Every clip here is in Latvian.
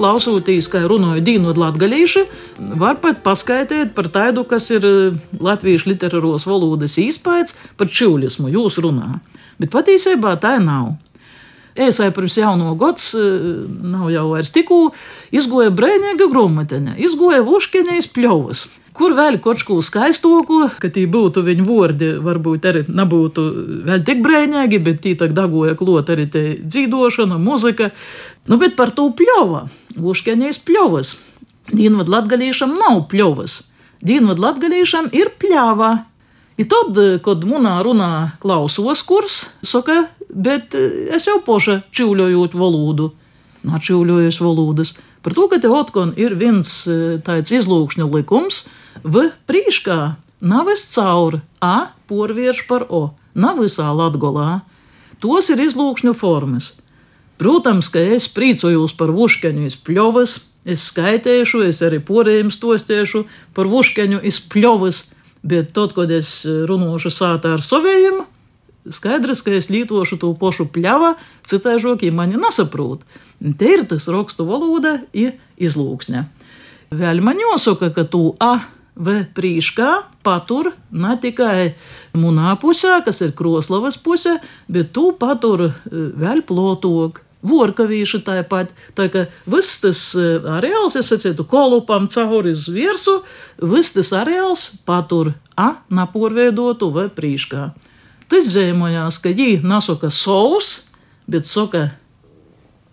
klausoties, kā runāja Dīnu Latgalīši, var pat paskaidrot par tādu, kas ir eh, latviešu literāros valodas īspējas par čūlismu jūs runā. Bet patiesībā tā nav. Es jau pirms jauno gads, eh, nav jau vairs tikko, izgoja brēņēga grāmatiņa, izgoja Vuškiņas pļovas. Kur vēl kaut ko skaistoku, ka tī būtu viņa vārdi, varbūt arī nebūtu vēl tik brēņīgi, bet tī tak dagoja klot arī te dzīvošana, muzika. Nu, bet par to pļova, Vuškiņas pļovas. Dienvad latgalīšam nav pļovas. Dienvad latgalīšam ir pļāva. I tad, kad munā runā klausos kurs, saka, bet es jau poša čīvļojot valodu, načīvļojas valodas. Par to, ka te otkon ir viens tāds izlūkšņu likums, v prīškā nav es cauri a porvierš par o, nav visā latgolā. Tos ir izlūkšņu formas. Protams, ka es priecājos par vuškeņu izpļovas, es skaitēšu, es arī porējiem stostiešu par vuškeņu izpļovas, bet tad, kad es runāšu sātā ar saviem, skaidrs, ka es lietošu to pošu pļava, citēžoki mani nesaprot. Te ir tas rakstu valoda, ir izlūksņa. Vēl man jāsaka, ka tu a V prīškā patur ne tikai munā pusē, kas ir Kroslavas pusē, bet tu patur vēl plotok. Vorkavīši tāpat, tā ka viss tas areāls, es sacītu, kolupam cauri uz virsu, viss tas areāls patur a napurveidotu vai prīškā. Tas zīmojās, ka jī nasaka saus, bet saka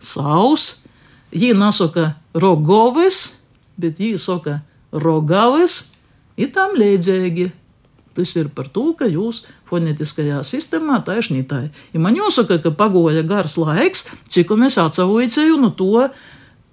saus, jī nasaka rogovis, bet jī saka rogavas ir tam līdzīgi. Tas ir par to, ka jūs fonētiskajā sistēmā taisnītāji. Ja man jāsaka, ka pagoja gars laiks, cik mēs atsavoicēju no to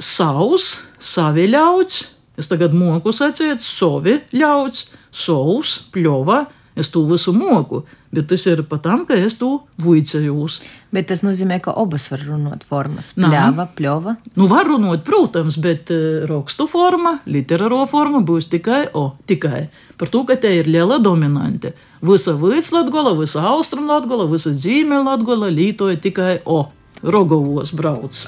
savus, savi ļauts, es tagad moku sacīt, savi ļauts, savus, pļova, es to visu moku, bet tas ir pat tam, ka es to vuicējos. Bet tas nozīmē, ka abas var runāt formas. Pļāva, pļova. Nu, var runāt, protams, bet uh, rakstu forma, literāro forma būs tikai o, tikai. Par to, ka te ir liela dominante. Visa Vīslatgola, visa Austrum Latgola, visa Dzīme Latgola lītoja tikai o. Rogovos brauc.